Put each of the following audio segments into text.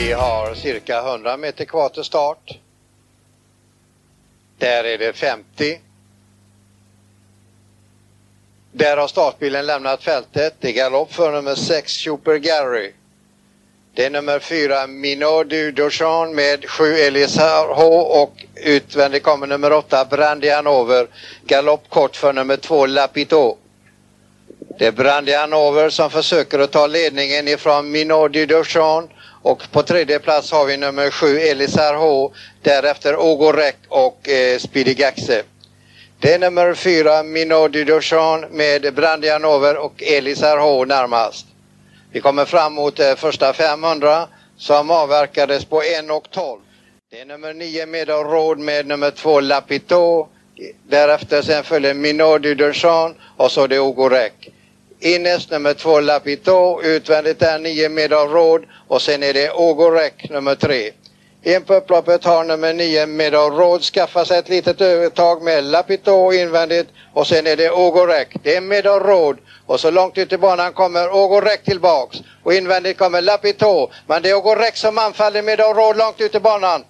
Vi har cirka 100 meter kvar till start. Där är det 50. Där har startbilen lämnat fältet. Det är galopp för nummer 6 Super Gary. Det är nummer 4 Minot du Dauchan med 7 Elisar H och utvändigt kommer nummer 8 Brandy Hanover. Galopp kort för nummer 2 Lapito. Det är Brandy Hanover som försöker att ta ledningen ifrån Minot du och på tredje plats har vi nummer 7 Elisar H. Därefter Ogo Rek och eh, Speedy Gaxe. Det är nummer 4 Minot du med Brandy Hanover och Elisar H närmast. Vi kommer fram mot eh, första 500 som avverkades på 1 och 12. Det är nummer 9 med Råd med nummer 2 Lapito. Därefter sen följer Minot du och så det Ogo Innes nummer 2 Lapito, utvändigt är 9 Meadow Road och sen är det Ogorek nummer 3. In på upploppet har nummer 9 Meadow Road skaffat sig ett litet övertag med Lapito invändigt och sen är det Ogorek. Det är Meadow Road och så långt ut i banan kommer Ogorek tillbaks och invändigt kommer Lapito. Men det är Ogorek som anfaller Meadow Road långt ut i banan.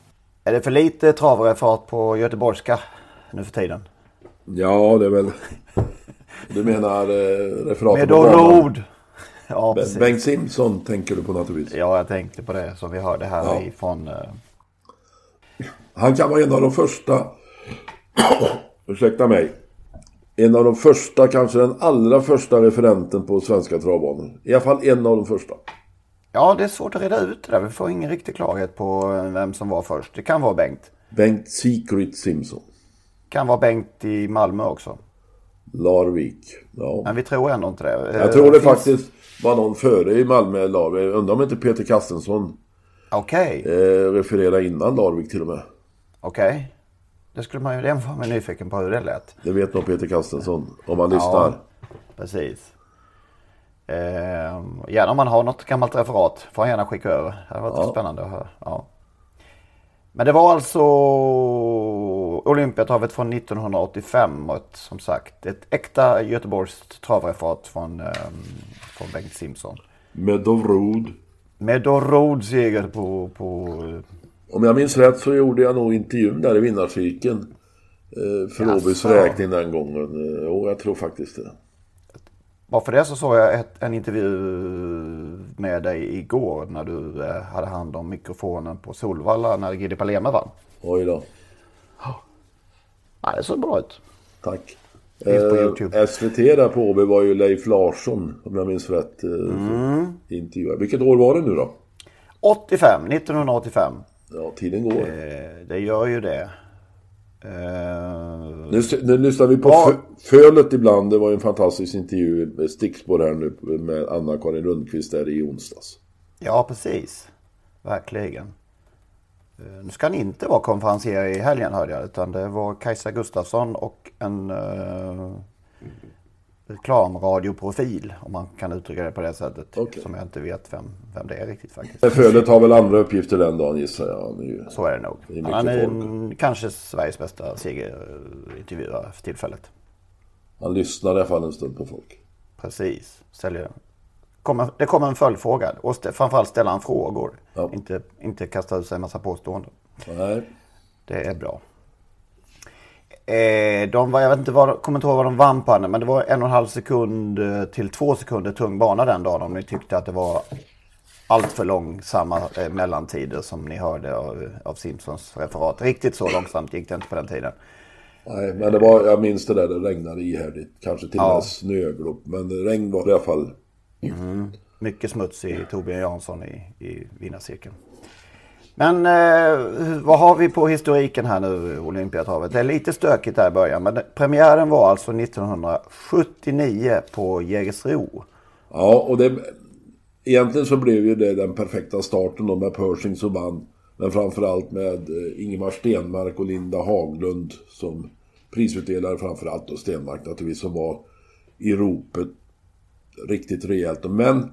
Är det för lite travare fart på göteborgska nu för tiden? Ja, det är väl... Du menar eh, referatet Med banan? rod. Ja, precis. Bengt Simpson tänker du på naturligtvis. Ja, jag tänkte på det som vi hörde här Ja. ifrån... eh, Han kan vara en av de första... ursäkta mig. En av de första, kanske den allra första referenten på svenska travbanor. I alla fall en av de första. Ja, det är svårt att reda ut det där. Vi får ingen riktig klarhet på eh, vem som var först. Det kan vara Bengt. Bengt Secret Simpson. Kan vara Bengt i Malmö också. Larvik. Ja. Men vi tror ändå inte det. Jag tror det faktiskt var någon före i Malmö, Larvik. Undrar om inte Peter Kastensson Okej, eh, refererade innan Larvik till och med. okej. Det skulle man ju... Det var man nyfiken på hur det lät. Det vet nog Peter Kastensson om han lyssnar. Precis. Eh, gärna om man har något gammalt referat får han gärna skicka över. Det hade varit spännande att höra. Ja. Men det var alltså Olympiatravet från 1985 och som sagt ett äkta Göteborgs travreferat från, eh, från Bengt Simpson. Meadow Road. Med då rodseger på, på Om jag minns rätt så gjorde jag nog intervjun där i vinnarcirkeln. Eh, för. Åbys räkning den gången. Eh, Jo, jag tror faktiskt det. Varför det så såg jag ett, en intervju med dig igår när du eh, hade hand om mikrofonen på Solvalla när Gidi Palema vann. Oj då. Ja, det såg bra ut. Tack. Eh. SVT där på Åby var ju Leif Larsson, om jag minns rätt. Eh, Mm. intervjuad. Vilket år var det nu då? 85, 1985. Ja, tiden går. Eh, det gör ju det. Eh, Nu, nu lyssnar vi på Ja. Fö- Fölet ibland. Det var ju en fantastisk intervju med stickspår här nu med Anna-Karin Lundqvist där i onsdags. ja, precis. Verkligen. Eh, nu ska han inte vara konferencier i helgen hörde jag. Utan det var Kajsa Gustafsson och en eh, reklamradioprofil. Om man kan uttrycka det på det sättet. Okej. Som jag inte vet vem, vem det är riktigt faktiskt. Fölet har väl andra uppgifter den dagen gissar jag. Ju... Så är det nog. Det är Han är folk. kanske Sveriges bästa segerintervjuare för tillfället. Han lyssnar i alla fall en stund på folk. Precis. Kommer, det kommer en följdfråga och st- framförallt ställa han frågor. Ja. Inte, inte kasta ut sig en massa påståenden. Nej. Det är bra. Eh, de var, jag vet inte vad, kommer inte ihåg vad de vann på men det var en och en halv sekund eh, till två sekunder tung bana den dagen. Om ni tyckte att det var allt för långsamma eh, mellantider som ni hörde av, av Simpsons referat. Riktigt så långsamt gick det inte på den tiden. Nej, men det var, jag minns det där, det regnade ihärdigt. Kanske till och med Ja. snöglopp. Men regn var det i alla fall. Mycket smuts i Torbjörn Jansson i, i vinnarcirkeln. Men eh, vad har vi på historiken här nu, Olympiatravet? Det är lite stökigt där i början, men premiären var alltså 1979 på Jägersro. Ja, och det... Egentligen så blev ju det den perfekta starten då med Pershing som vann. Men framförallt med eh, Ingemar Stenmark och Linda Haglund som prisutdelare framförallt Och Stenmark naturligtvis som var i ropet riktigt rejält. Men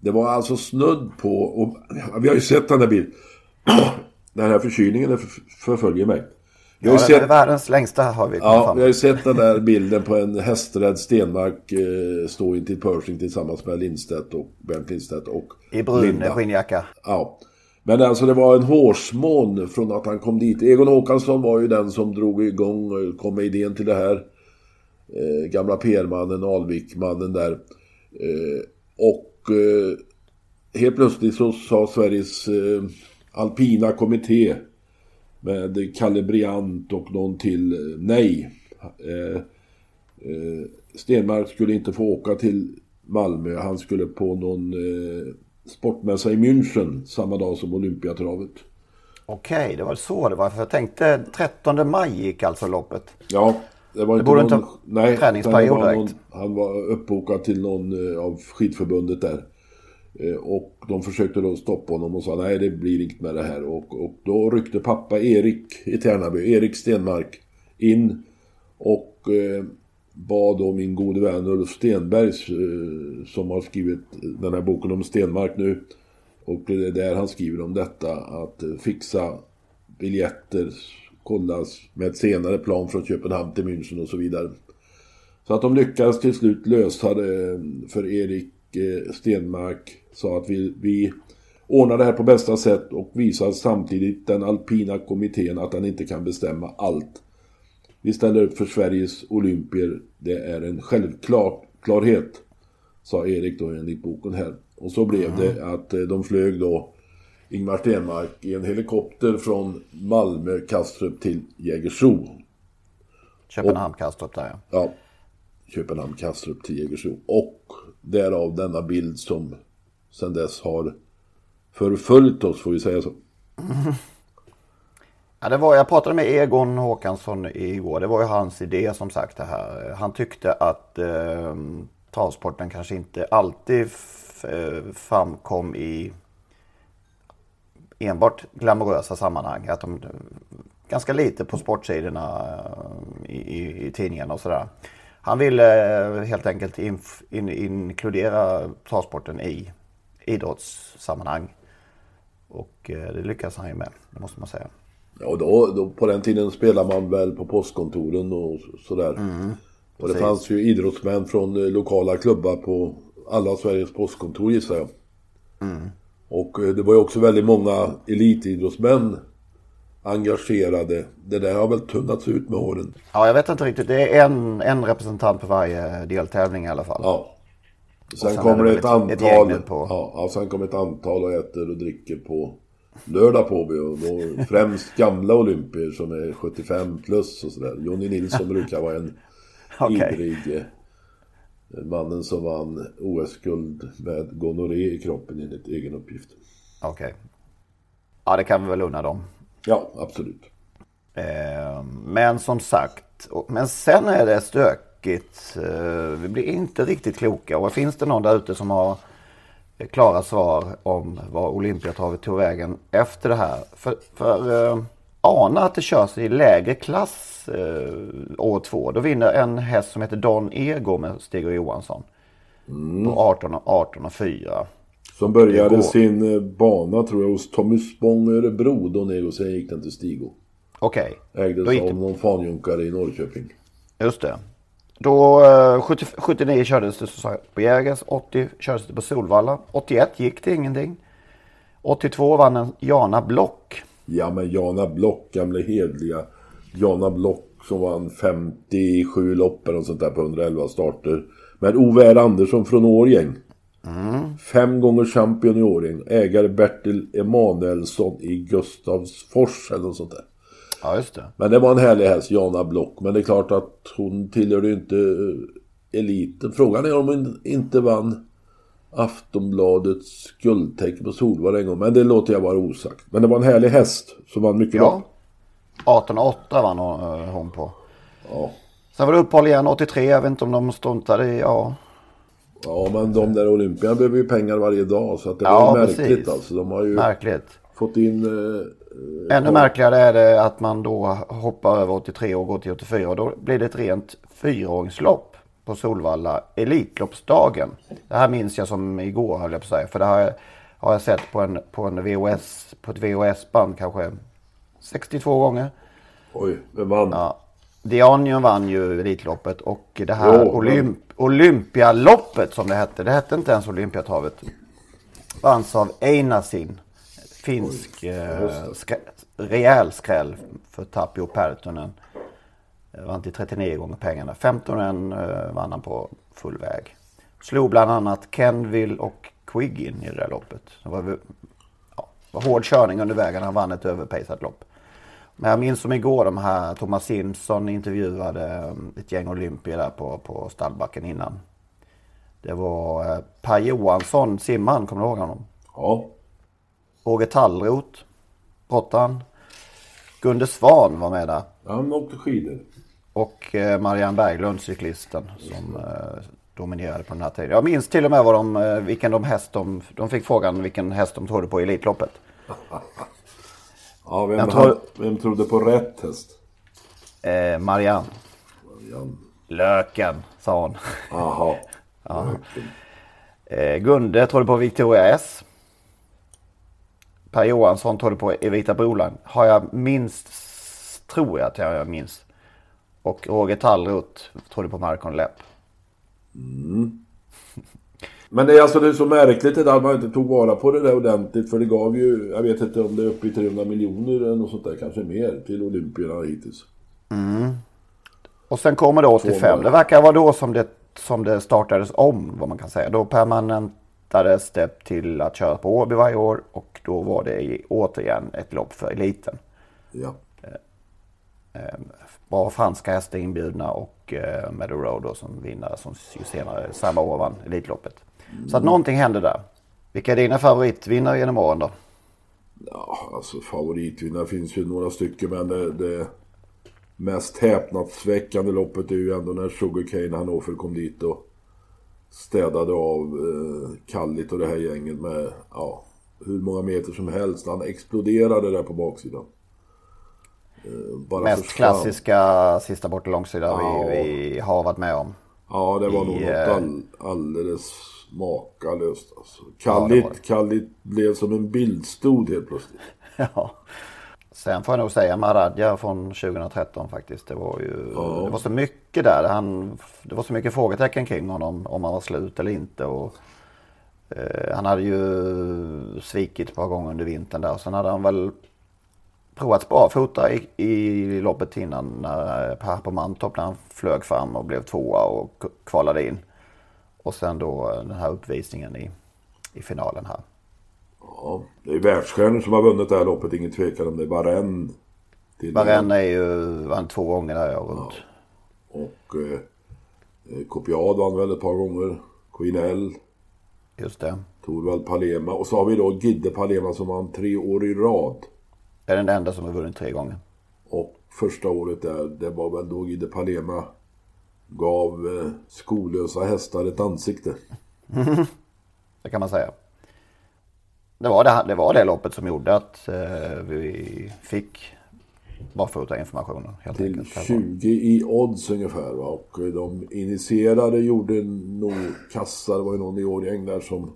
det var alltså snudd på, och vi har ju sett den här bilden. Den här förkylningen förföljer mig. Vi har Ja, sett, världens längsta har vi ja, vi har ju till. sett den där bilden på en hästrädd Stenmark eh, stå intill Pershing tillsammans med Lindstedt och Bernt Lindstedt och I brun Linda. skinnjacka. Ja. Men alltså det var en hårsmån från att han kom dit. Egon Håkansson var ju den som drog igång, eh, kom med idén till det här. Eh, gamla PR-mannen, Alvik-mannen där. Eh, och eh, helt plötsligt så sa Sveriges eh, alpina kommitté med Kalle Briant och någon till eh, nej. Eh, eh, Stenmark skulle inte få åka till Malmö. Han skulle på någon eh, sportmässa i München samma dag som Olympiatravet. Okej, det var så det var. För jag tänkte 13 maj gick alltså loppet. Ja, det var inte borde någon... inte ha nej, träningsperiod det var direkt. han var uppbokad till någon eh, av skidförbundet där. Eh, Och de försökte då stoppa honom och sa nej det blir inget med det här. Och, och då ryckte pappa Erik i Tärnaby, Erik Stenmark, in och eh, bad då min gode vän Ulf Stenbergs eh, som har skrivit den här boken om Stenmark nu. Och det är där han skriver om detta att eh, fixa biljetter, kollas med ett senare plan från Köpenhamn till München och så vidare. Så att de lyckades till slut lösa det för Erik eh, Stenmark sa att vi, vi ordnar det här på bästa sätt och visar samtidigt den alpina kommittén att den inte kan bestämma allt. Vi ställer upp för Sveriges olympier. Det är en självklarhet, sa Erik då enligt boken här. Och så blev det att eh, de flög då Ingmar Stenmark i en helikopter från Malmö, Kastrup till Jägersro. Köpenhamn, Kastrup där ja. Ja, Köpenhamn, Kastrup till Jägersro. Och därav denna bild som sedan dess har förföljt oss, får vi säga så. Ja, det var, jag pratade med Egon Håkansson igår. Det var ju hans idé som sagt det här. Han tyckte att eh, travsporten kanske inte alltid eh, framkom i enbart glamorösa sammanhang. Att de ganska lite på sportsidorna eh, i, i, i tidningarna och sådär. Han ville eh, helt enkelt inf, in, inkludera travsporten i idrottssammanhang. Och eh, det lyckas han ju med, det måste man säga. Ja, och då, då, på den tiden spelade man väl på postkontoren och sådär. och det fanns ju idrottsmän från lokala klubbar på alla Sveriges postkontor gissar jag. Och eh, det var ju också väldigt många elitidrottsmän engagerade. Det där har väl tunnats ut med åren. Ja, jag vet inte riktigt. Det är en, en representant på varje deltävling i alla fall. Ja. Sen sen kommer det ett ett- ett antal. nu på- Ja, ja, sen kommer ett antal och äter och dricker på lördag på vi. Och då främst gamla olympier som är 75 plus och sådär. Jonny Nilsson brukar vara en Okej. ivrig eh, mannen som vann OS-guld med gonorré i kroppen enligt egen uppgift. Okej. Ja, det kan vi väl unna dem. Ja, absolut. Eh, Men som sagt, men sen är det stökigt. Eh, Vi blir inte riktigt kloka. Och finns det någon där ute som har klara svar om vad Olympiatravet tog vägen efter det här? För, för eh, ana att det körs i lägre klass eh, år två. Då vinner en häst som heter Don Ego med Stig och Johansson. På 18 och 18 och 4. Som började sin eh, bana tror jag hos Tommy Spång Örebro då ner och sen gick den till Stigo. Okej, Ägdes Då gick av någon fanjunkare i Norrköping. just det. Då eh, 70, 79 kördes det som sagt på Jägers, 80 kördes det på Solvalla, 81 gick det ingenting. 82 vann en Jana Block. Ja men Jana Block, gamle hedliga Jana Block som vann 57 lopp eller sånt där på 111 starter. Med Ove R. Andersson från Årgäng. Fem gånger champion i Årgäng. Ägare Bertil Emanuelsson i Gustavsfors eller något sånt där. Ja, just det. Men det var en härlig häst, Jana Block. Men det är klart att hon tillhörde ju inte eh, eliten. Frågan är om hon inte vann Aftonbladets guldtecken på Solvalla en gång. Men det låter jag vara osagt. Men det var en härlig häst som vann mycket Ja. lopp. 1808 vann hon, eh, hon på. Ja. Sen var det uppehåll igen 83. Jag vet inte om de struntade i, ja. ja, men de där Olympia behöver ju pengar varje dag. Så att det Ja, var ju märkligt precis. alltså. De har ju Märkligt. fått in... Eh, Ännu märkligare är det att man då hoppar över 83 och går till 84. Och då blir det ett rent fyraåringslopp på Solvalla Elitloppsdagen. Det här minns jag som igår höll jag på att säga. För det jag, har jag sett på, en, på, en VHS, på ett VHS-band kanske 62 gånger. oj, vem vann? Ja. Dianion vann ju Elitloppet och det här Jo, Olymp- Olympialoppet som det hette. Det hette inte ens Olympiatravet. Vanns av Einasin. Finsk eh, skrä- rejäl skräll för Tapio Pertonen. Eh, Vann till 39 gånger pengarna. 15 eh, vann han på full väg. Slog bland annat Kenville och Quiggin i det där loppet. Det var, ja, var hård körning under vägen. Han vann ett överpejsat lopp. Men jag minns som igår de här Thomas Simpson intervjuade um, ett gäng olympier där på, på stallbacken innan. Det var eh, Per Johansson, simman, kommer du ihåg honom? Ja. Roger Tallroth, brottaren. Gunde Svan var med där. Han åkte skidor. Och eh, Marianne Berglund, cyklisten, som eh, dominerade på den här tiden. Jag minns till och med vad de, eh, vilken de häst de, de fick frågan vilken häst de trodde på i Elitloppet. Ja, vem, han, vem trodde på rätt häst? Eh, Marianne. Jan. Löken, sa hon. Jaha. Eh, Gunde trodde på Victoria S. Per Johansson trodde på Evita Broline. Har jag minst, tror jag att jag minns. Och Roger Tallroth trodde på Marcon Lepp. Men det är alltså det är så märkligt att man inte tog vara på det där ordentligt. För det gav ju, jag vet inte om det är uppe i 300 miljoner eller något sånt där, kanske mer, till Olympierna hittills. Och sen kommer det 85. Det verkar vara då som det, som det startades om, vad man kan säga. Då permanentades det till att köra på Åby varje år. Och då var det återigen ett lopp för eliten. Ja. Bra franska hästar inbjudna och eh, Meadow Road då som vinnare som ju senare samma år vann Elitloppet. Så att någonting hände där. Vilka är dina favoritvinnare genom åren då? Ja, alltså favoritvinnare finns ju några stycken men det, det mest häpnadsväckande loppet är ju ändå när Sugarcane Hannover kom dit och städade av eh, Kallit och det här gänget med ja, hur många meter som helst. Han exploderade där på baksidan. Eh, bara Mest försvann. klassiska sista bort långsida Ja. vi, vi har varit med om. Ja, det var nog i, något eh, all, alldeles makalöst. Alltså. Ja, Kallit, det. Kallit blev som en bildstod helt plötsligt. Ja. Sen får jag nog säga Maradja från 2013 faktiskt. Det var ju det var så mycket där. Han, det var så mycket frågetecken kring honom. Om han var slut eller inte. Och, eh, han hade ju svikit ett par gånger under vintern där. Och sen hade han väl provat barfota i, i loppet innan. När, här på Mantorp när han flög fram och blev tvåa och kvalade in. Och sen då den här uppvisningen i, i finalen här. Ja, det är världsstjärnor som har vunnit det här loppet, ingen tvekan om det. Till- Varenne är ju vann två gånger där jag runt. Och eh, eh, Copiad vann väl ett par gånger. Queen L. Just det. Torvald Palema. Och så har vi då Gidde Palema som vann tre år i rad. Är den enda som har vunnit tre gånger. Och första året där, det var väl då Gidde Palema gav eh, skolösa hästar ett ansikte. Det kan man säga. Det var det, det, var det loppet som gjorde att eh, vi fick barfota informationen helt Till enkelt. 20 i odds ungefär. Va? Och de initierade gjorde nog kassa. Det var ju någon i Årjäng där som...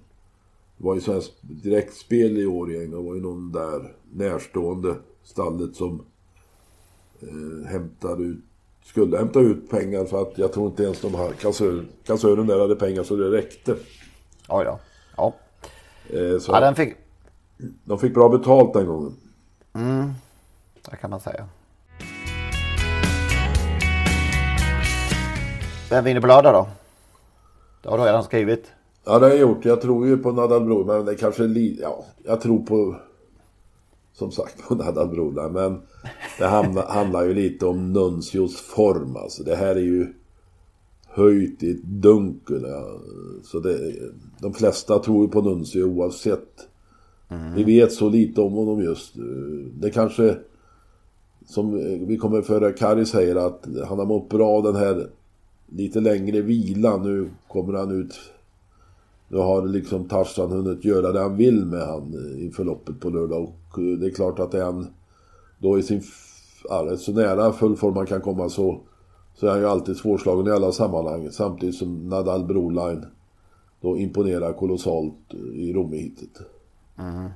Det var ju svenskt direktspel i Årjäng. Det var ju någon där närstående stallet som eh, hämtade ut, skulle hämta ut pengar för att jag tror inte ens de här kassör, kassören där hade pengar så det räckte. Oj då. Ja. Eh, så ja, den fick... de fick bra betalt den gången. Det kan man säga. Vem vinner på lördag då? Det har du redan skrivit. Ja det har jag gjort. Jag tror ju på Nadal Bror men det kanske är Ja, jag tror på... som sagt på Nadal Broline. Men det handlar, handlar ju lite om Nuncios form alltså. Det här är ju höjt i ett dunkel. Ja. Så det, de flesta tror ju på Nuncio oavsett. Mm. Vi vet så lite om honom just. Det kanske, som vi kommer före Kari säger, att han har mått bra den här lite längre vilan. Nu kommer han ut nu har liksom Tarzan hunnit göra det han vill med han i förloppet på lördag. Och det är klart att är han då i sin... Ja, så nära full form man kan komma så, så är han ju alltid svårslagen i alla sammanhang. Samtidigt som Nadal Broline då imponerar kolossalt i Romehittet. Mm.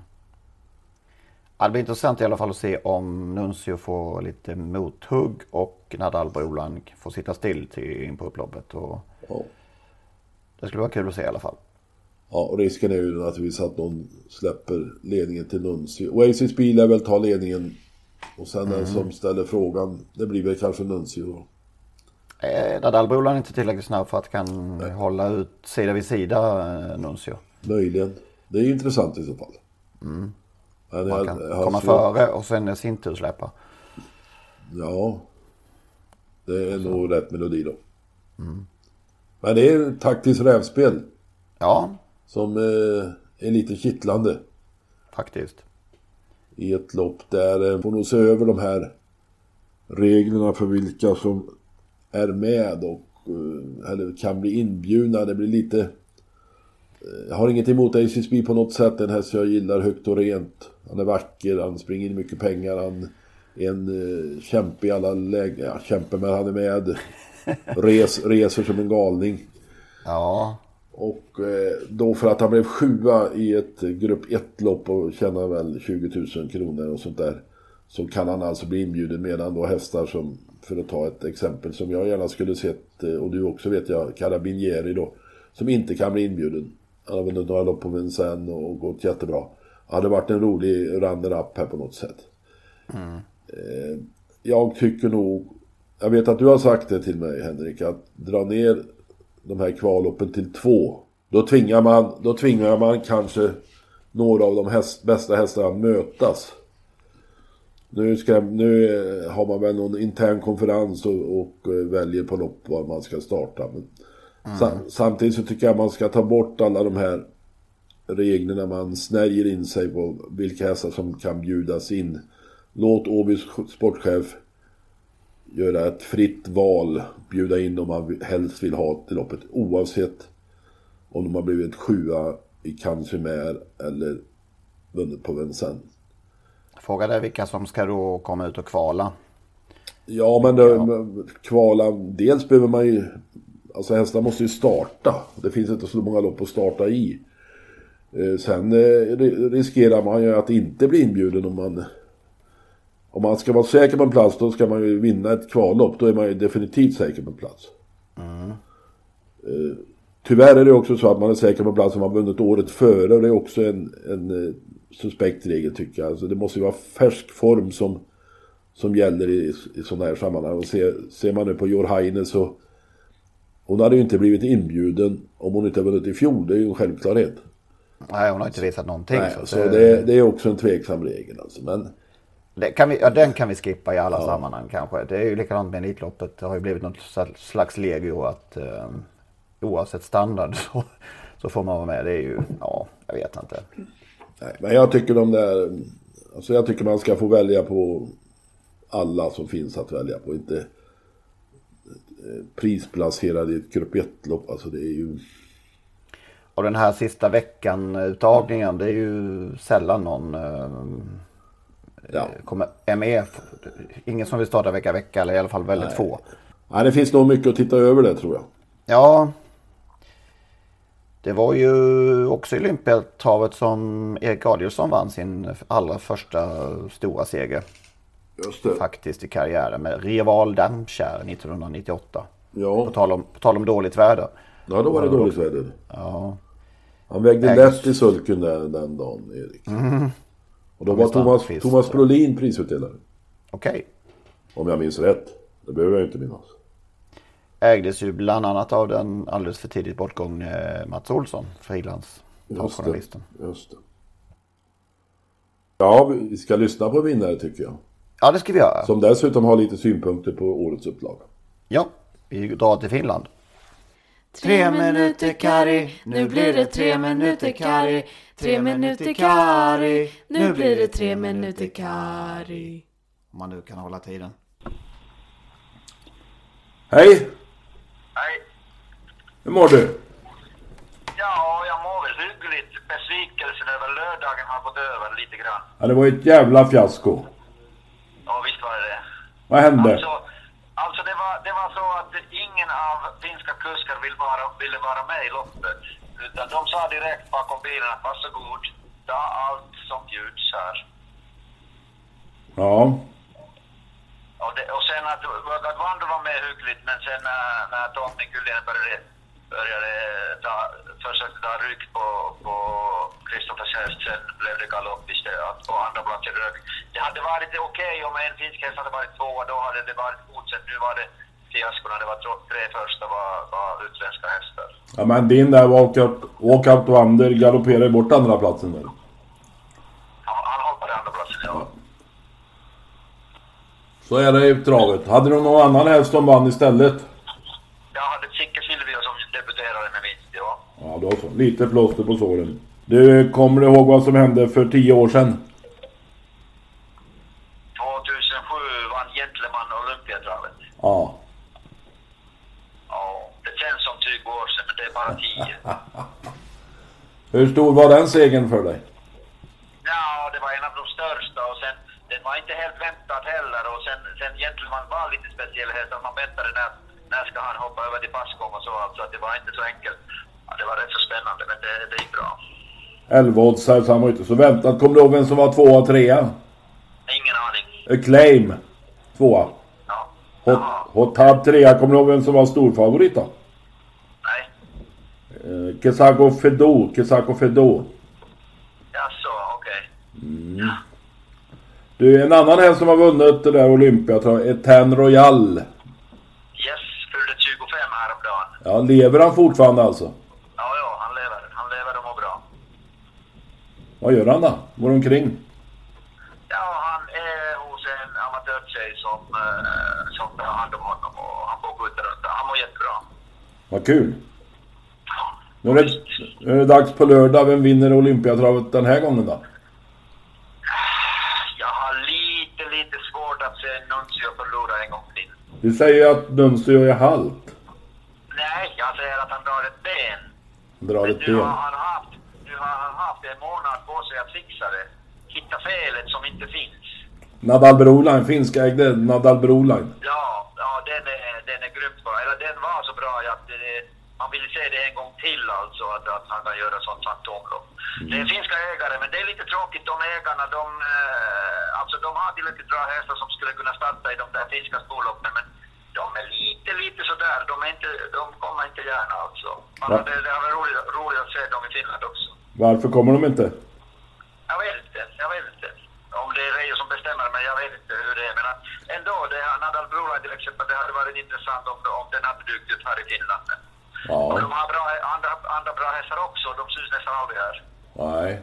det blir intressant i alla fall att se om Nuncio får lite mothugg och Nadal Broline får sitta still till in på upploppet. Och ja. Det skulle vara kul att se i alla fall. Ja, och risken är ju naturligtvis att någon släpper ledningen till Nuncio. Oasis Speed lär väl ta ledningen. Och sen mm. den som ställer frågan, det blir väl kanske Nuncio då. Eh, Nadalbrolan är inte tillräckligt snabb för att kan Nej. hålla ut sida vid sida eh, Nuncio. Möjligen. Det är ju intressant i så fall. Mm. Men Man kan jag, komma före och sen i sin tur släppa. Ja. Det är så. nog rätt melodi då. Mm. Men det är taktiskt rävspel. Ja, som eh, är lite kittlande. Faktiskt. I ett lopp där eh, får nog se över de här reglerna för vilka som är med och eh, eller kan bli inbjudna. Det blir lite... Jag har inget emot ACSB på något sätt. En häst jag gillar högt och rent. Han är vacker, han springer in mycket pengar. Han är en uh, kämpe i alla lägen. Ja, kämpe men han är med. Res, reser som en galning. Ja. Och eh, då för att han blev sjua i ett grupp 1-lopp och tjänar väl 20 000 kronor och sånt där. Så kan han alltså bli inbjuden medan då hästar som, för att ta ett exempel som jag gärna skulle sett, eh, och du också vet jag, Carabinieri då. Som inte kan bli inbjuden. Han har vunnit några lopp på Vincennes och gått jättebra. Hade varit en rolig runner-up här på något sätt. Mm. Jag tycker nog, jag vet att du har sagt det till mig Henrik, att dra ner de här kvalloppen till två. Då tvingar man, då tvingar man kanske några av de häst, bästa hästarna att mötas. Nu, ska, nu har man väl någon intern konferens och, och eh, väljer på lopp var man ska starta. Men mm. sam, samtidigt så tycker jag man ska ta bort alla de här reglerna man snärjer in sig på vilka hästar som kan bjudas in. Låt Åbys sportchef göra ett fritt val, bjuda in om man helst vill ha till loppet oavsett om de har blivit sjua i Canchimère eller vunnit på Vincennes. Frågan är vilka som ska då komma ut och kvala. Ja men det, kvala, dels behöver man ju, alltså hästar måste ju starta. Det finns inte så många lopp att starta i. Eh, sen eh, riskerar man ju att inte bli inbjuden om man om man ska vara säker på en plats då ska man ju vinna ett kvallopp. Då är man ju definitivt säker på en plats. Mm. Tyvärr är det också så att man är säker på en plats som man vunnit året före. Och det är också en, en uh, suspekt regel tycker jag. Alltså det måste ju vara färsk form som, som gäller i, i sådana här sammanhang. Och ser, ser man nu på Jorhaine så hon hade ju inte blivit inbjuden om hon inte vunnit i fjol. Det är ju en självklarhet. Nej, hon har inte visat någonting. Nej, så, så det, det, är också en tveksam regel alltså. Men kan vi, ja, den kan vi skippa i alla ja. sammanhang kanske. Det är ju likadant med Elitloppet. Det har ju blivit något slags legio att eh, oavsett standard så, så, får man vara med. Det är ju, ja, jag vet inte. Nej, men jag tycker de där, alltså jag tycker man ska få välja på alla som finns att välja på. Inte eh, prisplacerad i ett grupp 1-lopp. Alltså det är ju... Och den här sista veckan-uttagningen, det är ju sällan någon eh, ja. kommer, är med. Ingen som vill starta vecka vecka eller i alla fall väldigt Nej. få. Nej, det finns nog mycket att titta över det tror jag. Ja. Det var ju också i Olympiatravet som Erik Adielsson vann sin allra första stora seger. Just det. Faktiskt i karriären med Rival Dampkär 1998. Ja. På tal, om, på tal om dåligt väder. Ja, då var det dåligt väder. Ja. Han vägde Ägst. lätt i sulken där, den dagen, Erik. Mm. Och då var Thomas, Thomas Brolin prisutdelare. Okej. Okay. Om jag minns rätt. Det behöver jag inte minnas. Ägdes ju bland annat av den alldeles för tidigt bortgångne Mats Olsson, frilansjournalisten. Just. Just det. Ja, vi ska lyssna på vinnare tycker jag. Ja, det ska vi göra. Som dessutom har lite synpunkter på årets upplaga. Ja, vi drar till Finland. Tre minuter Kari, nu blir det tre minuter Kari. Tre minuter Kari, nu blir det tre minuter Kari. Om man nu kan hålla tiden. Hej! Nej, Hur mår du? ja, jag mår väl hyggligt. Besvikelsen över lördagen har gått över lite grann. Ja, det var ett jävla fiasko. Ja, visst var det det. Vad hände? Alltså det, var, det var så att ingen av finska kuskar vill vara, ville vara med i loppet. Utan de sa direkt bakom bilen att varsågod, ta allt som bjuds här. Ja. Och, det, och sen att, Wander var med hyggligt, men sen när, när Tommy Kyllinen började, började ta, försökte ta rygg på, på Kristoffers häst, sen blev det galopp istället, på andra platsen rög. Det hade varit okej om en finsk häst hade varit tvåa, då hade det varit godkänt. Nu var det fiasko när det var tre första var, var utländska hästar. ja men din där walkout, walkout Wander galopperade bort andra platsen där. Han, han hoppade andra platsen, ja. Så är det i travet. Hade du någon annan häst som vann istället? Jag hade Sicke Silvio som debuterade med vinst, ja. Ja, då så. Lite plåster på såren. Du, kommer du ihåg vad som hände för tio år sedan? 2007 vann Gentleman Olympiatravet. Ja. Ja, det känns som 20 år sedan, men det är bara 10. Hur stor var den segern för dig? Ja, det var en av de största och sen, den var inte helt väntad heller och sen, sen Gentleman var lite speciell häst, man väntade när, när ska han hoppa över till passgång och så alltså, att det var inte så enkelt. Ja, det var rätt så spännande, men det, det gick bra. 11 odds här så han var inte så väntad. Kommer du ihåg vem som var tvåa och trea? Ingen aning. Acclaim. Tvåa. Ja. Hot, Jaha. Hot Hub trea. Kommer du ihåg vem som var storfavorit då? Eh, Kesako Fedo. Kesako Fedo. Jaså, okej. Du, en annan häst som har vunnit det där Olympia tror jag, Etan Royal. Yes, fyllde 25 häromdagen. Ja, lever han fortfarande alltså? Ja, ja, han lever. Han lever och mår bra. Vad gör han då? Går omkring? Ja, han är hos en amatörtjej som, eh, som tar hand om honom och han får skjuta runt. Han mår jättebra. Vad kul. Nu är, det, nu är det dags på lördag. Vem vinner Olympiatravet den här gången då? Jag har lite, lite svårt att se Nuncio förlora en gång till. Du säger ju att Nuncio är halt. Nej, jag säger att han drar ett ben. Drar ett nu ben. har, han haft, nu har han haft en månad på sig att fixa det. Hitta felet som inte finns. Nadal Broline, finskägde Nadal Broline. Ja, ja den, är, den är grymt bra. Eller den var så bra att det, man vill se det en gång till alltså, att, att han kan göra sånt fantomlopp. Det är finska ägare, men det är lite tråkigt. De ägarna, de, eh, alltså, de har tillräckligt bra hästar som skulle kunna starta i de där finska storloppen, men de är lite, lite sådär. De, är inte, de kommer inte gärna alltså. Man, Ja. det, det har varit roligt, roligt att se dem i Finland också. Varför kommer de inte? Jag vet inte, jag vet inte. Om det är Reijo som bestämmer, men jag vet inte hur det är. Men ändå, det, Nadal Broline till exempel, det hade varit intressant om, om den hade dykt upp här i Finland. Men, och Ja, de har bra, andra, andra bra hästar också, de syns nästan aldrig här. nej.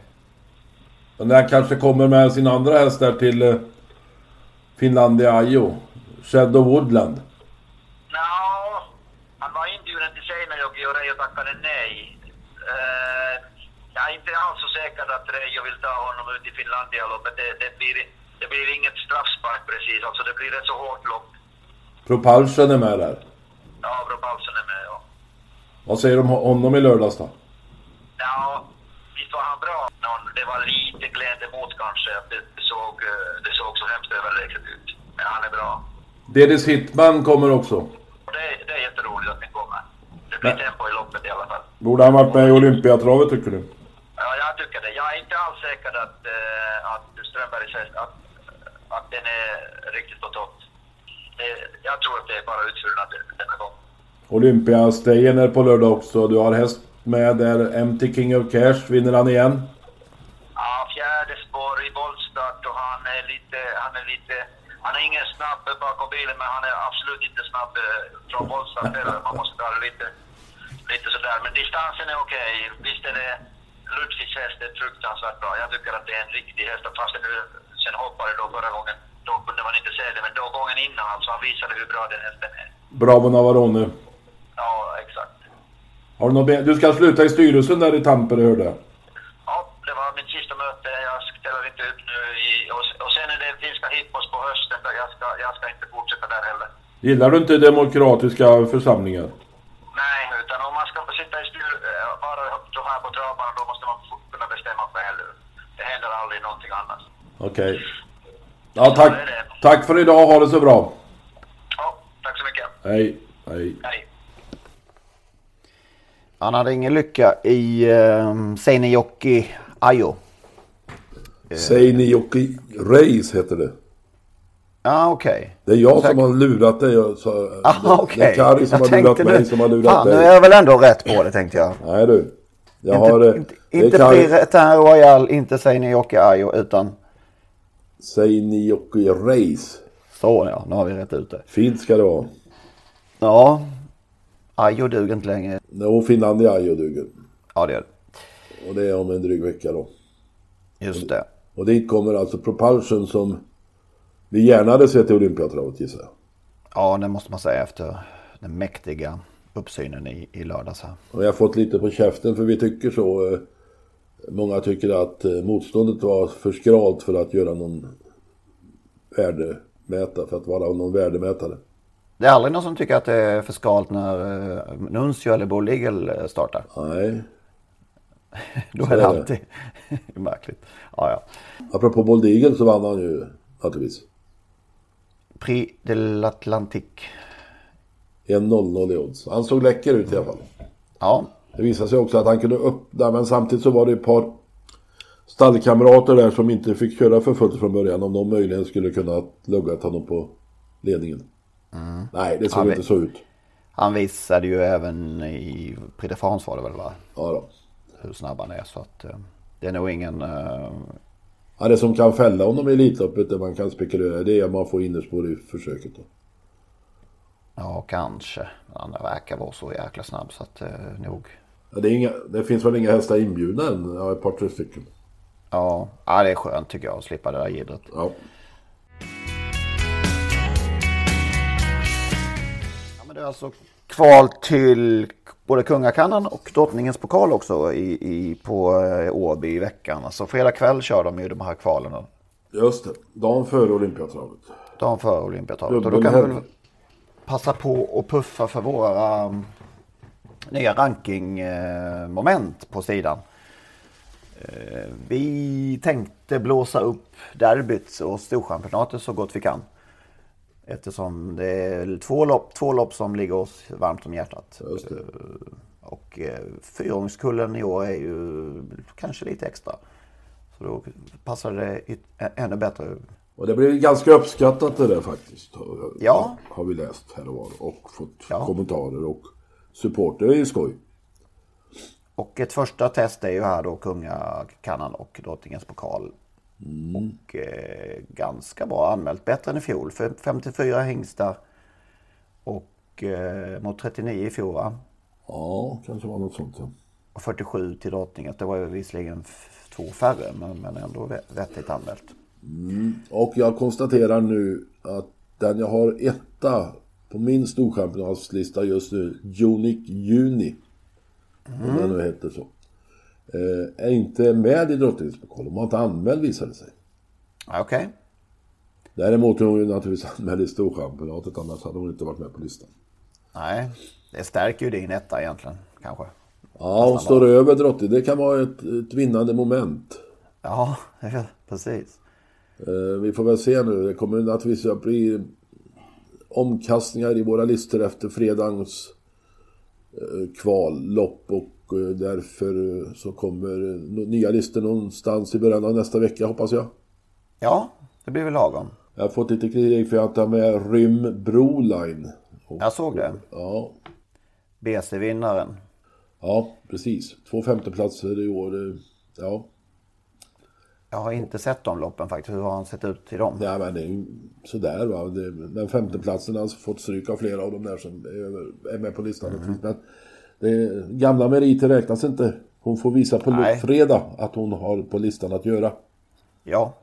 Den där kanske kommer med sin andra häst där till eh, Finlandia Ajo. Shadow Woodland. Ja, han var inbjuden till Seinäjoki och Reijo tackade nej. Eh, jag är inte alls så säker att Reijo vill ta honom ut i Finlandia-loppet. Det, det, blir, det blir inget straffspark precis, alltså det blir ett så hårt lopp. Propulsion är med där. Ja, Bro Paulsen är med, ja. Vad säger du om honom i lördags då? Ja, visst var han bra. Det var lite klent emot kanske. Det, såg, eh, det såg så hemskt överlägset ut. Men han är bra. Dedis Hitman kommer också. Det, det är jätteroligt att den kommer. Det blir Men- tempo i loppet i alla fall. Borde han varit med i Olympiatravet tycker du? Ja, jag tycker det. Jag är inte alls säker att, eh, att Strömbergs häst, att, att den är riktigt på topp. Jag tror att det är bara utfyllnad denna gång. Olympiastejen är på lördag också. Du har häst med där. MT King of Cash. Vinner han igen? Ja, fjärde spår i voltstart och han är lite, han är lite, han är ingen snabb bakom bilen men han är absolut inte snabb eh, från voltstart heller. Man måste ta det lite, lite sådär. Men distansen är okej. Visst är det Ludvigs häst är fruktansvärt bra. Jag tycker att det är en riktig häst. Fast nu sen hoppade då förra gången, då kunde man inte se det. Men då gången innan alltså, han visade hur bra den hästen är. Bravo Navarone. Ja, exakt. Har du, något du ska sluta i styrelsen där i Tampere hörde jag. Ja, det var mitt sista möte. Jag ställer inte upp nu i... Och, och sen är det finska hippos på hösten. Där jag, ska, jag ska inte fortsätta där heller. Gillar du inte demokratiska församlingar? Nej, utan om man ska sitta i styr, eh, bara så här på travbanan, då måste man kunna bestämma själv. Det händer aldrig någonting annat. Okej. Ja, tack. Tack för idag. Ha det så bra. Ja, tack så mycket. Hej. Hej. Hej. Han hade ingen lycka i uh, Seinäjoki Ajo. Seinäjoki Race heter det. Ja, okej. Det är jag Säkert. som har lurat dig. Så, Ah, okej. det är Kari som Jag har lurat tänkte mig som har lurat Fan, nu är dig. jag väl ändå rätt på det tänkte jag. Nej du. Jag inte har... eh, inte, inte Kari- Piraten Royal, inte Seinäjoki Ajo, utan Seinäjoki Race. så ja, nu har vi rätt ut det. Fint ska det vara. Ja, Ajo duger inte längre. Jo, Finlandia ju duger. Ja, det är det. Och det är om en dryg vecka då. Just det. Och dit kommer alltså Propulsion som vi gärna hade sett i Olympiatravet gissar jag. Ja, det måste man säga efter den mäktiga uppsynen i, i lördags här. Och jag har fått lite på käften för vi tycker så. eh, Många tycker att eh, motståndet var för skralt för att göra någon värdemätare, för att vara någon värdemätare. Det är aldrig någon som tycker att det är för skalt när uh, Nuncio eller Bull Eagle eh, startar. Nej. Då är det är det. alltid märkligt. Ja, ja. Apropå Bold Eagle så vann han ju naturligtvis. Prix de l'Atlantique. 1-0-0 i odds. Han såg läcker ut i alla fall. Ja, Det visade sig också att han kunde öppna, men samtidigt så var det ett par stallkamrater där som inte fick köra för fullt från början. Om de möjligen skulle kunna luggat honom på ledningen. Nej, det såg vi- inte så ut. han visade ju även i Prix de France var det väl va? Ja, då. Hur snabb han är så att eh, det är nog ingen... eh, Ja, det som kan fälla honom i Elitloppet, det man kan spekulera det är att man får innerspår i försöket. Då. ja, kanske. Han verkar vara så jäkla snabb så att eh, nog... Ja, det, inga, det finns väl inga hästar inbjudna än? Ja, ett par tre stycken. Ja, ja, det är skönt tycker jag att slippa det där jiddret. Ja. Alltså kval till både kungakannan och drottningens pokal också i, i, på eh, Åby i veckan. Alltså fredag kväll kör de ju de här kvalen. Just det. Dagen före Olympiatravet. Dagen före Olympiatravet. Och då kan vi passa på att puffa för våra um, nya rankingmoment på sidan. Eh, vi tänkte blåsa upp derbyt och storchampionatet så gott vi kan. Eftersom det är två lopp, två lopp som ligger oss varmt om hjärtat. Eh, Och eh, fyraåringskullen i år är ju kanske lite extra. Så då passar det ännu bättre. Och det blev ganska uppskattat det där faktiskt. Ja. Har vi läst här och var. Och fått Ja. kommentarer och support. Det är ju skoj. Och ett första test är ju här då kungakannan och drottningens pokal. Och eh, ganska bra anmält. Bättre än i fjol. För 54 hingstar. Och eh, mot 39 i fjol va? Ja, kanske var något sånt. Ja. Och 47 till drottningen. Det var ju visserligen två färre men, men ändå vettigt anmält. Och jag konstaterar nu att den jag har etta på min storchampionatslista just nu, Unic Juni, om den nu heter så, är inte med i drottningens pokal. De har inte anmäld visade det sig. Okej. Däremot är hon ju naturligtvis anmäld i storchampionatet, annars hade hon inte varit med på listan. Nej, det stärker ju din etta egentligen kanske. Ja, hon står över drottning. Det kan vara ett, ett vinnande moment. Ja, precis. Eh, vi får väl se nu. Det kommer naturligtvis att bli omkastningar i våra listor efter fredagens eh, kvallopp och eh, därför eh, så kommer eh, nya listor någonstans i början av nästa vecka hoppas jag. Ja, det blir väl lagom. Jag har fått lite kritik för att jag har med Rym Broline. Och, Jag såg det. ja, BC-vinnaren. ja, precis. Två femteplatser i år. eh, Ja, Jag har inte sett de loppen faktiskt. Hur har han sett ut i dem? Ja, men det är ju sådär va. Det, men femteplatsen har alltså fått stryk av flera av de där som är, med på listan. Mm. Men det, gamla meriter räknas inte Hon får visa på Nej. fredag att hon har på listan att göra. Ja,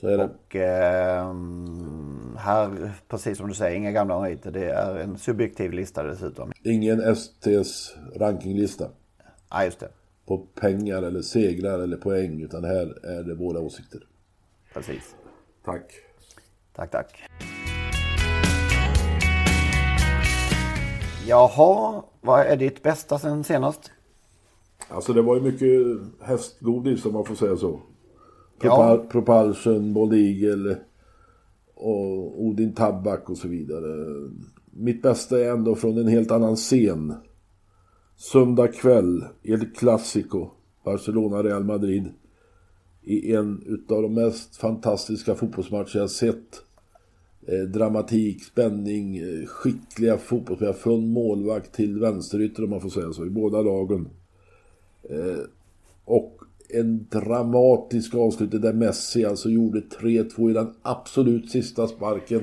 Så är det. och ehm, här, precis som du säger, inga gamla meriter. Det är en subjektiv lista dessutom. Ingen STs rankinglista Ja, just det. På pengar eller segrar eller poäng. Utan här är det våra åsikter. Precis. Tack. Tack, tack. Jaha, vad är ditt bästa sen senast? Alltså det var ju mycket hästgodis om man får säga så. Ja. Propul- Propulsion, Bold Eagle och Odin Tabak och så vidare. Mitt bästa är ändå från en helt annan scen. Söndag kväll, El Clasico, Barcelona-Real Madrid. I en utav de mest fantastiska fotbollsmatcher jag sett. Eh, dramatik, spänning, eh, skickliga fotbollsspelare från målvakt till vänsterytter om man får säga så, i båda lagen. Eh, och en dramatisk avslutning där Messi alltså gjorde 3-2 i den absolut sista sparken.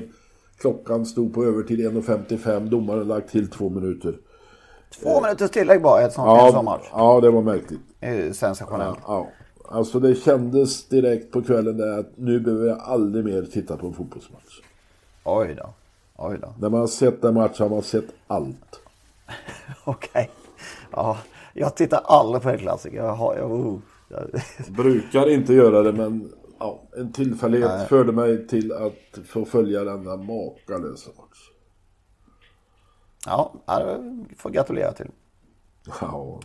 Klockan stod på övertid 1.55, domaren lagt till två minuter. Två minuters tillägg bara i ett sånt, en sån Ja, match. ja, det var märkligt. Sensationellt. Ja. Alltså det kändes direkt på kvällen där att nu behöver jag aldrig mer titta på en fotbollsmatch. Oj då. Oj då. När man har sett den matchen har man sett allt. Okej. Ja, jag tittar aldrig på en klassiker. Jag har, jag, oh. Brukar inte göra det men ja, en tillfällighet förde mig till att få följa denna makalösa match. Ja, det får gratulera till. Ja,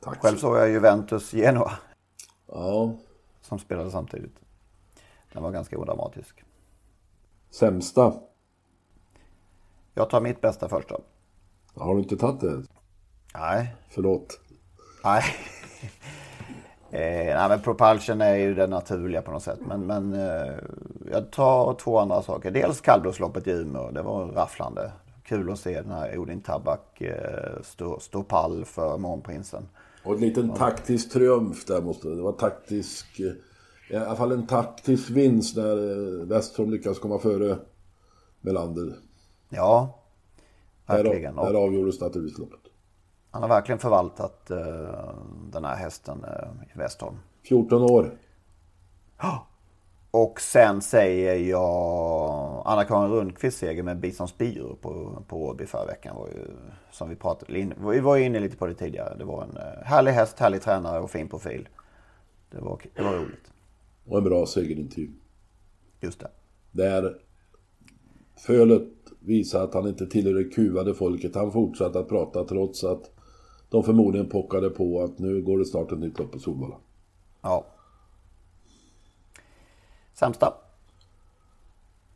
tack. Själv såg jag Juventus Genoa Ja, som spelade samtidigt. Den var ganska odramatisk. sämsta. Jag tar mitt bästa först då. Har du inte tagit det? Nej. Förlåt. Nej. eh, nej men Propulsion är ju det naturliga på något sätt. Men, men eh, jag tar två andra saker. Dels kallblodsloppet i Umeå. Det var rafflande. Kul att se den här Odin Tabak eh, stå, stå pall för Månprinsen. Och en liten taktisk triumf där måste det. Det var taktisk... eh, I alla fall en taktisk vinst när eh, Westholm lyckas komma före Melander. Ja, Där, verkligen. där Och avgjordes naturligtvis loppet. han har verkligen förvaltat eh, den här hästen eh, i Westholm. 14 år. Och sen säger jag Anna-Karin Rundqvists seger med Bison Spiro på, på Åby förra veckan. Var ju, som vi pratade in, Vi var inne lite på det tidigare. Det var en eh, härlig häst, härlig tränare och fin profil. Det var, det var roligt. Och en bra segerintervju. Just det. Där Fölet visar att han inte tillhör det kuvade folket. Han fortsatte att prata trots att de förmodligen pockade på att nu går det snart ett nytt lopp på Solvalla. Ja. Sämsta?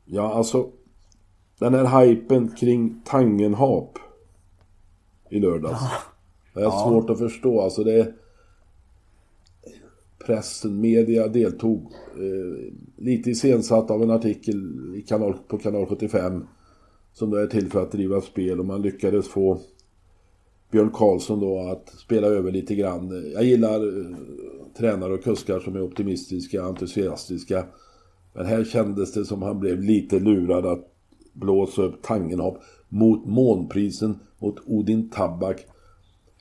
Ja, alltså den här hypen kring Tangenhap i lördags. Det är svårt att förstå. Alltså det är... Pressen, media deltog. Eh, lite iscensatt av en artikel i kanal, på kanal 75. Som då är till för att driva spel och man lyckades få Björn Karlsson då att spela över lite grann. Jag gillar eh, tränare och kuskar som är optimistiska, entusiastiska. Men här kändes det som han blev lite lurad att blåsa upp Tangenhap mot Månprisen, mot Odin Tabak.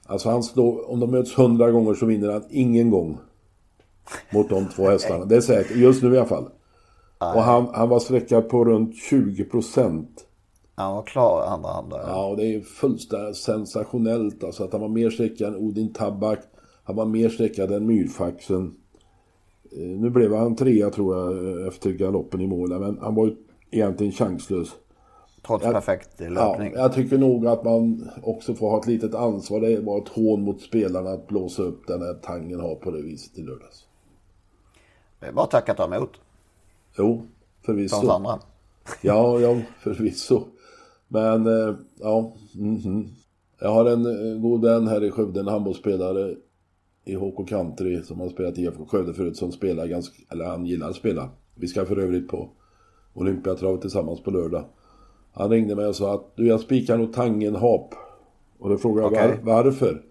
Alltså han slår, om de möts hundra gånger så vinner han ingen gång. Mot de två hästarna. Det är säkert, just nu i alla fall. Och han, han var sträckad på runt 20 procent. Han var klar andra hand där. Ja, och det är fullständigt sensationellt alltså att han var mer sträckad än Odin Tabak. Han var mer sträckad än Myrfaxen. Eh, Nu blev han trea tror jag efter galoppen i mål, men han var ju egentligen chanslös. Trots jag- perfekt Ja, löpning. jag tycker nog att man också får ha ett litet ansvar. Det var ett hån mot spelarna att blåsa upp den här tangen har på det viset i lördags. Det är Bara tacka ta emot. Jo, förvisso. andra. Ja, ja, förvisso. Men, eh, ja. mhm. Jag har en eh, god vän här i Skövde, en handbollsspelare i HK Country som har spelat i IFK Skövde förut som spelar ganska, eller han gillar att spela. Vi ska för övrigt på Olympiatravet tillsammans på lördag. Han ringde mig och sa att du jag spikar nog Tangenhap. Och då frågade jag Okej. var, varför?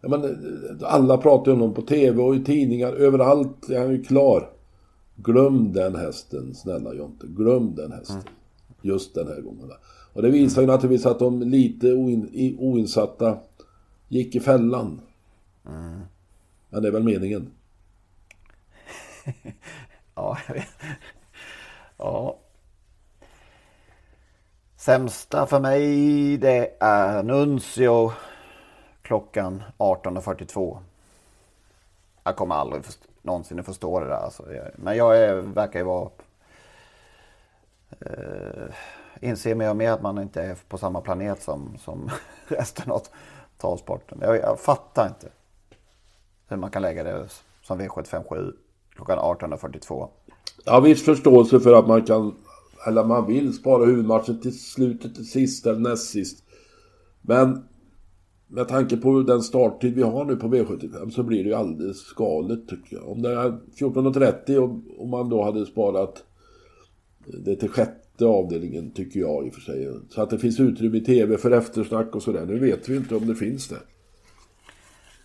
Ja, men, alla pratar om honom på TV och i tidningar, överallt är han ju klar. Glöm den hästen, snälla Jonte. Glöm den hästen. Just den här gången. Och det visar ju naturligtvis att de lite oin, oinsatta gick i fällan. Men det är väl meningen. Ja, jag vet. Ja. Sämsta för mig det är Nuncio klockan 18.42. Jag kommer aldrig först- någonsin att förstå det där. Alltså. Men jag är, verkar ju vara... Eh, inser mer och mer att man inte är på samma planet som, som resten av travsporten. Jag, jag fattar inte hur man kan lägga det som V757 klockan 18.42. Jag har viss förståelse för att man kan, eller man vill spara huvudmatchen till slutet, till sist eller näst sist. Men med tanke på den starttid vi har nu på V75 så blir det ju alldeles galet tycker jag. Om det är 14.30 och, och man då hade sparat det till sjätte avdelningen tycker jag i och för sig. Så att det finns utrymme i TV för eftersnack och sådär. Nu vet vi inte om det finns det.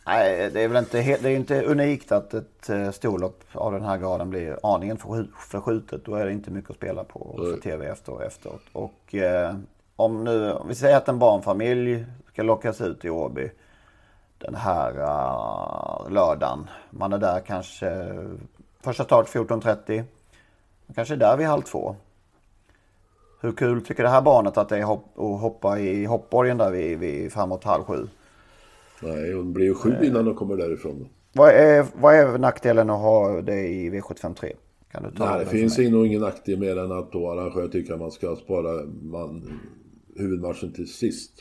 Nej, det är väl inte, helt, det är inte unikt att ett eh, storlopp av den här graden blir aningen förskj- förskjutet. Då är det inte mycket att spela på för tv efter och efteråt. Och eh, om nu, om vi säger att en barnfamilj ska lockas ut i Åby den här uh, lördagen. Man är där kanske första start 14.30. Kanske är där vid halv två. Hur kul tycker det här barnet att det är att hoppa i hoppborgen där vid, vid framåt halv sju? Nej, hon blir ju sju innan de kommer därifrån. Vad är, vad är nackdelen att ha det i V753? Kan du ta Nej, det finns nog ingen nackdel mer än att då arrangörer tycker att man ska spara man, huvudmatchen till sist.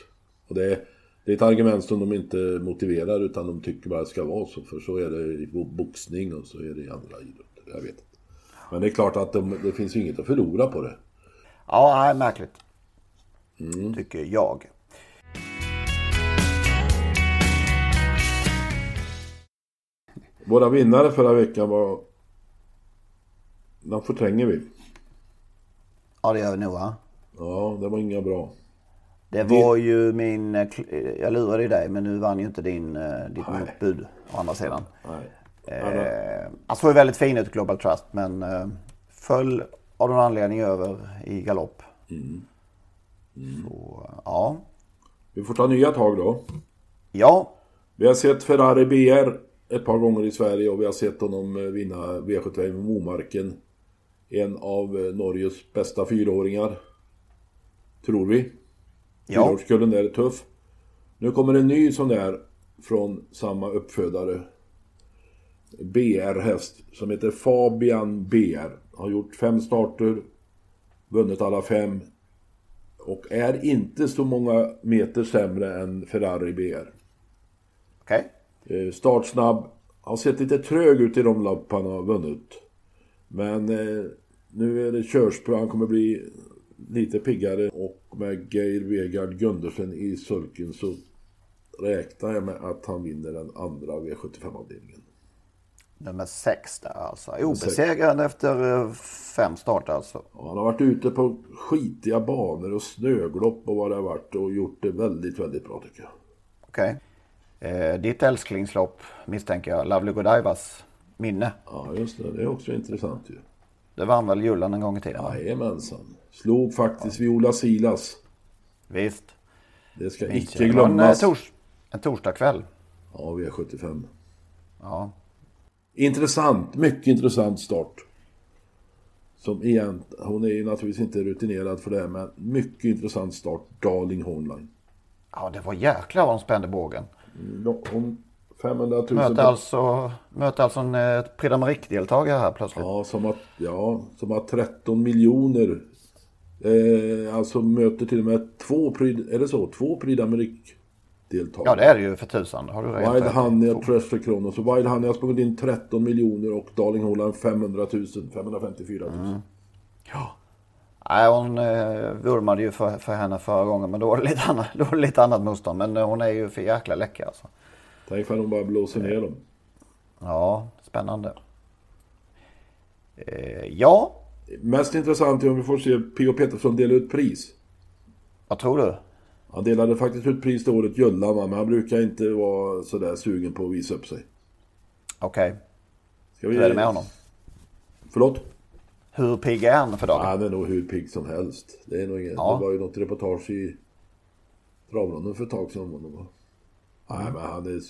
Och det är, det är ett argument som de inte motiverar utan de tycker bara att det ska vara så. För så är det i bo- boxning och så är det i andra idrotter. Jag vet inte. Men det är klart att de, det finns ju inget att förlora på det. Ja, nej, märkligt. Mm. Tycker jag. Våra vinnare förra veckan var... Den förtränger vi. Ja, det gör vi nog va? Ja, det var inga bra. Det var ju min... eh, kl- Jag lurade ju dig men nu vann ju inte din, eh, ditt Nej. motbud å andra sidan. Nej. Eh, han såg väldigt fin ut Global Trust men eh, föll av någon anledning över i galopp. Mm. Så ja. Vi får ta nya tag då. Ja, Vi har sett Ferrari BR ett par gånger i Sverige och vi har sett honom eh, vinna V75 i Momarken. En av eh, Norges bästa fyraåringar. Tror vi. Ja. Fyraårskullen där är tuff. Nu kommer en ny sån där från samma uppfödare. BR-häst som heter Fabian BR. Har gjort fem starter. Vunnit alla fem. Och är inte så många meter sämre än Ferrari BR. okej. Eh, Startsnabb. Har sett lite trög ut i de lopp han har vunnit. Men eh, nu är det körspö. Han kommer bli lite piggare. Och med Geir Vegard Gundersen i sulken så räknar jag med att han vinner den andra V75-avdelningen. Nummer sex där alltså. Obesegrad efter eh, fem starter alltså. Och Han har varit ute på skitiga banor och snöglopp och vad det har varit och gjort det väldigt, väldigt bra tycker jag. Okej. Eh, ditt älsklingslopp misstänker jag, Lovely Godiva's minne. Ja, just det. Det är också intressant ju. Det vann väl Jullan en gång i tiden? Jajamensan. Slog faktiskt Viola Silas. Visst. Det ska Minns icke var en, eh, glömmas. tors en torsdagkväll. Ja, V75. Ja. Intressant, mycket intressant start. Som igen, hon är ju naturligtvis inte rutinerad för det men mycket intressant start. Darling Hornline. ja, det var jäklar vad de spände bågen. Ja, hon 500 000... Möter alltså, möter alltså en eh, Prix här plötsligt. Ja, som har, ja, som har 13 miljoner. Eh, alltså möter till och med två Prix, är det så? Två Prix deltagare. Ja, det är det ju för tusan. Har du rätt Wild. Honey och Treasure Kronos. Och Wild Honey har sprungit in 13 miljoner och Darling Hornline 500 000. 554 000. Nej, hon eh, vurmade ju för, för henne förra gången men då var det lite annat, då var lite annat motstånd. Men eh, hon är ju för jäkla läcker alltså. Tänk för de bara blåser ner dem. Ja, spännande. Eh, ja, Mest intressant är om vi får se P.O. Pettersson dela ut pris. vad tror du? Han delade faktiskt ut pris det året Jullan va, men han brukar inte vara sådär sugen på att visa upp sig. Okej, Ska vi... hur är det med honom? Förlåt? Hur pigg är han för dagen? Han är nog hur pigg som helst. Det, är nog inget... Ja. det var ju något reportage i Travronden för ett tag sedan. om honom? Mm. Nej, men han är,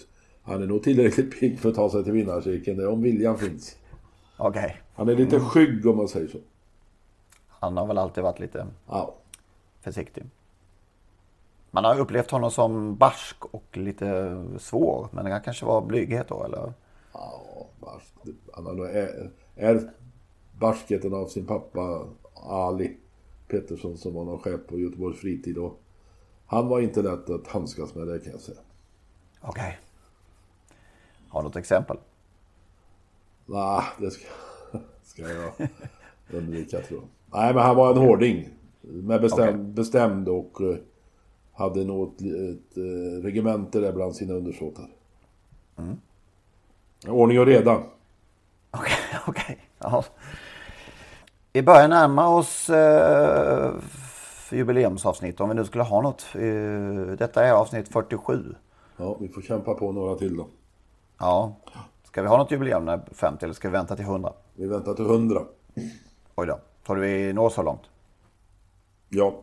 Han är nog tillräckligt pigg för att ta sig till vinnarcirkeln, om viljan finns. Okej. Han är lite skygg om man säger så. Han har väl alltid varit lite Ja. försiktig. Man har upplevt honom som barsk och lite svår. Men det kanske var blyghet då eller? Ja, barsk. Han har nog ärvt barskheten av sin pappa Ali Pettersson som var någon chef på Göteborgs fritid. Och han var inte lätt att handskas med det kan jag säga. Okej. Har du något exempel? Nej, det ska, ska jag undvika tror jag. Nej, men han var en hårding. Med bestämd, Okej. bestämd och eh, hade nog ett, eh, regemente där bland sina undersåtar. Ordning och reda. Okej, okej. Ja. Vi börjar närma oss eh, jubileumsavsnitt. Om vi nu skulle ha något. Eh, detta är avsnitt 47. Ja, vi får kämpa på några till då. Ja. Ska vi ha något jubileum när 50 eller ska vi vänta till 100? Vi väntar till 100. Oj då. Tror du vi når så långt? Ja,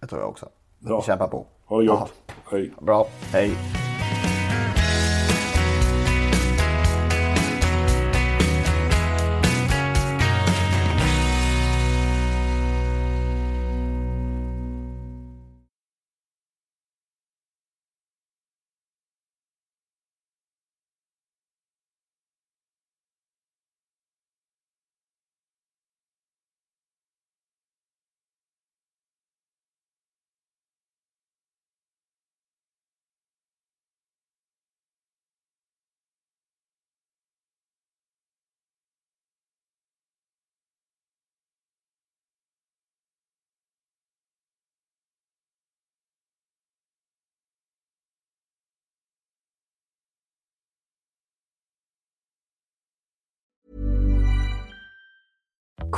Det tror jag också. Bra. Vi kämpar på. ha det gott. Hej. Bra. Hej.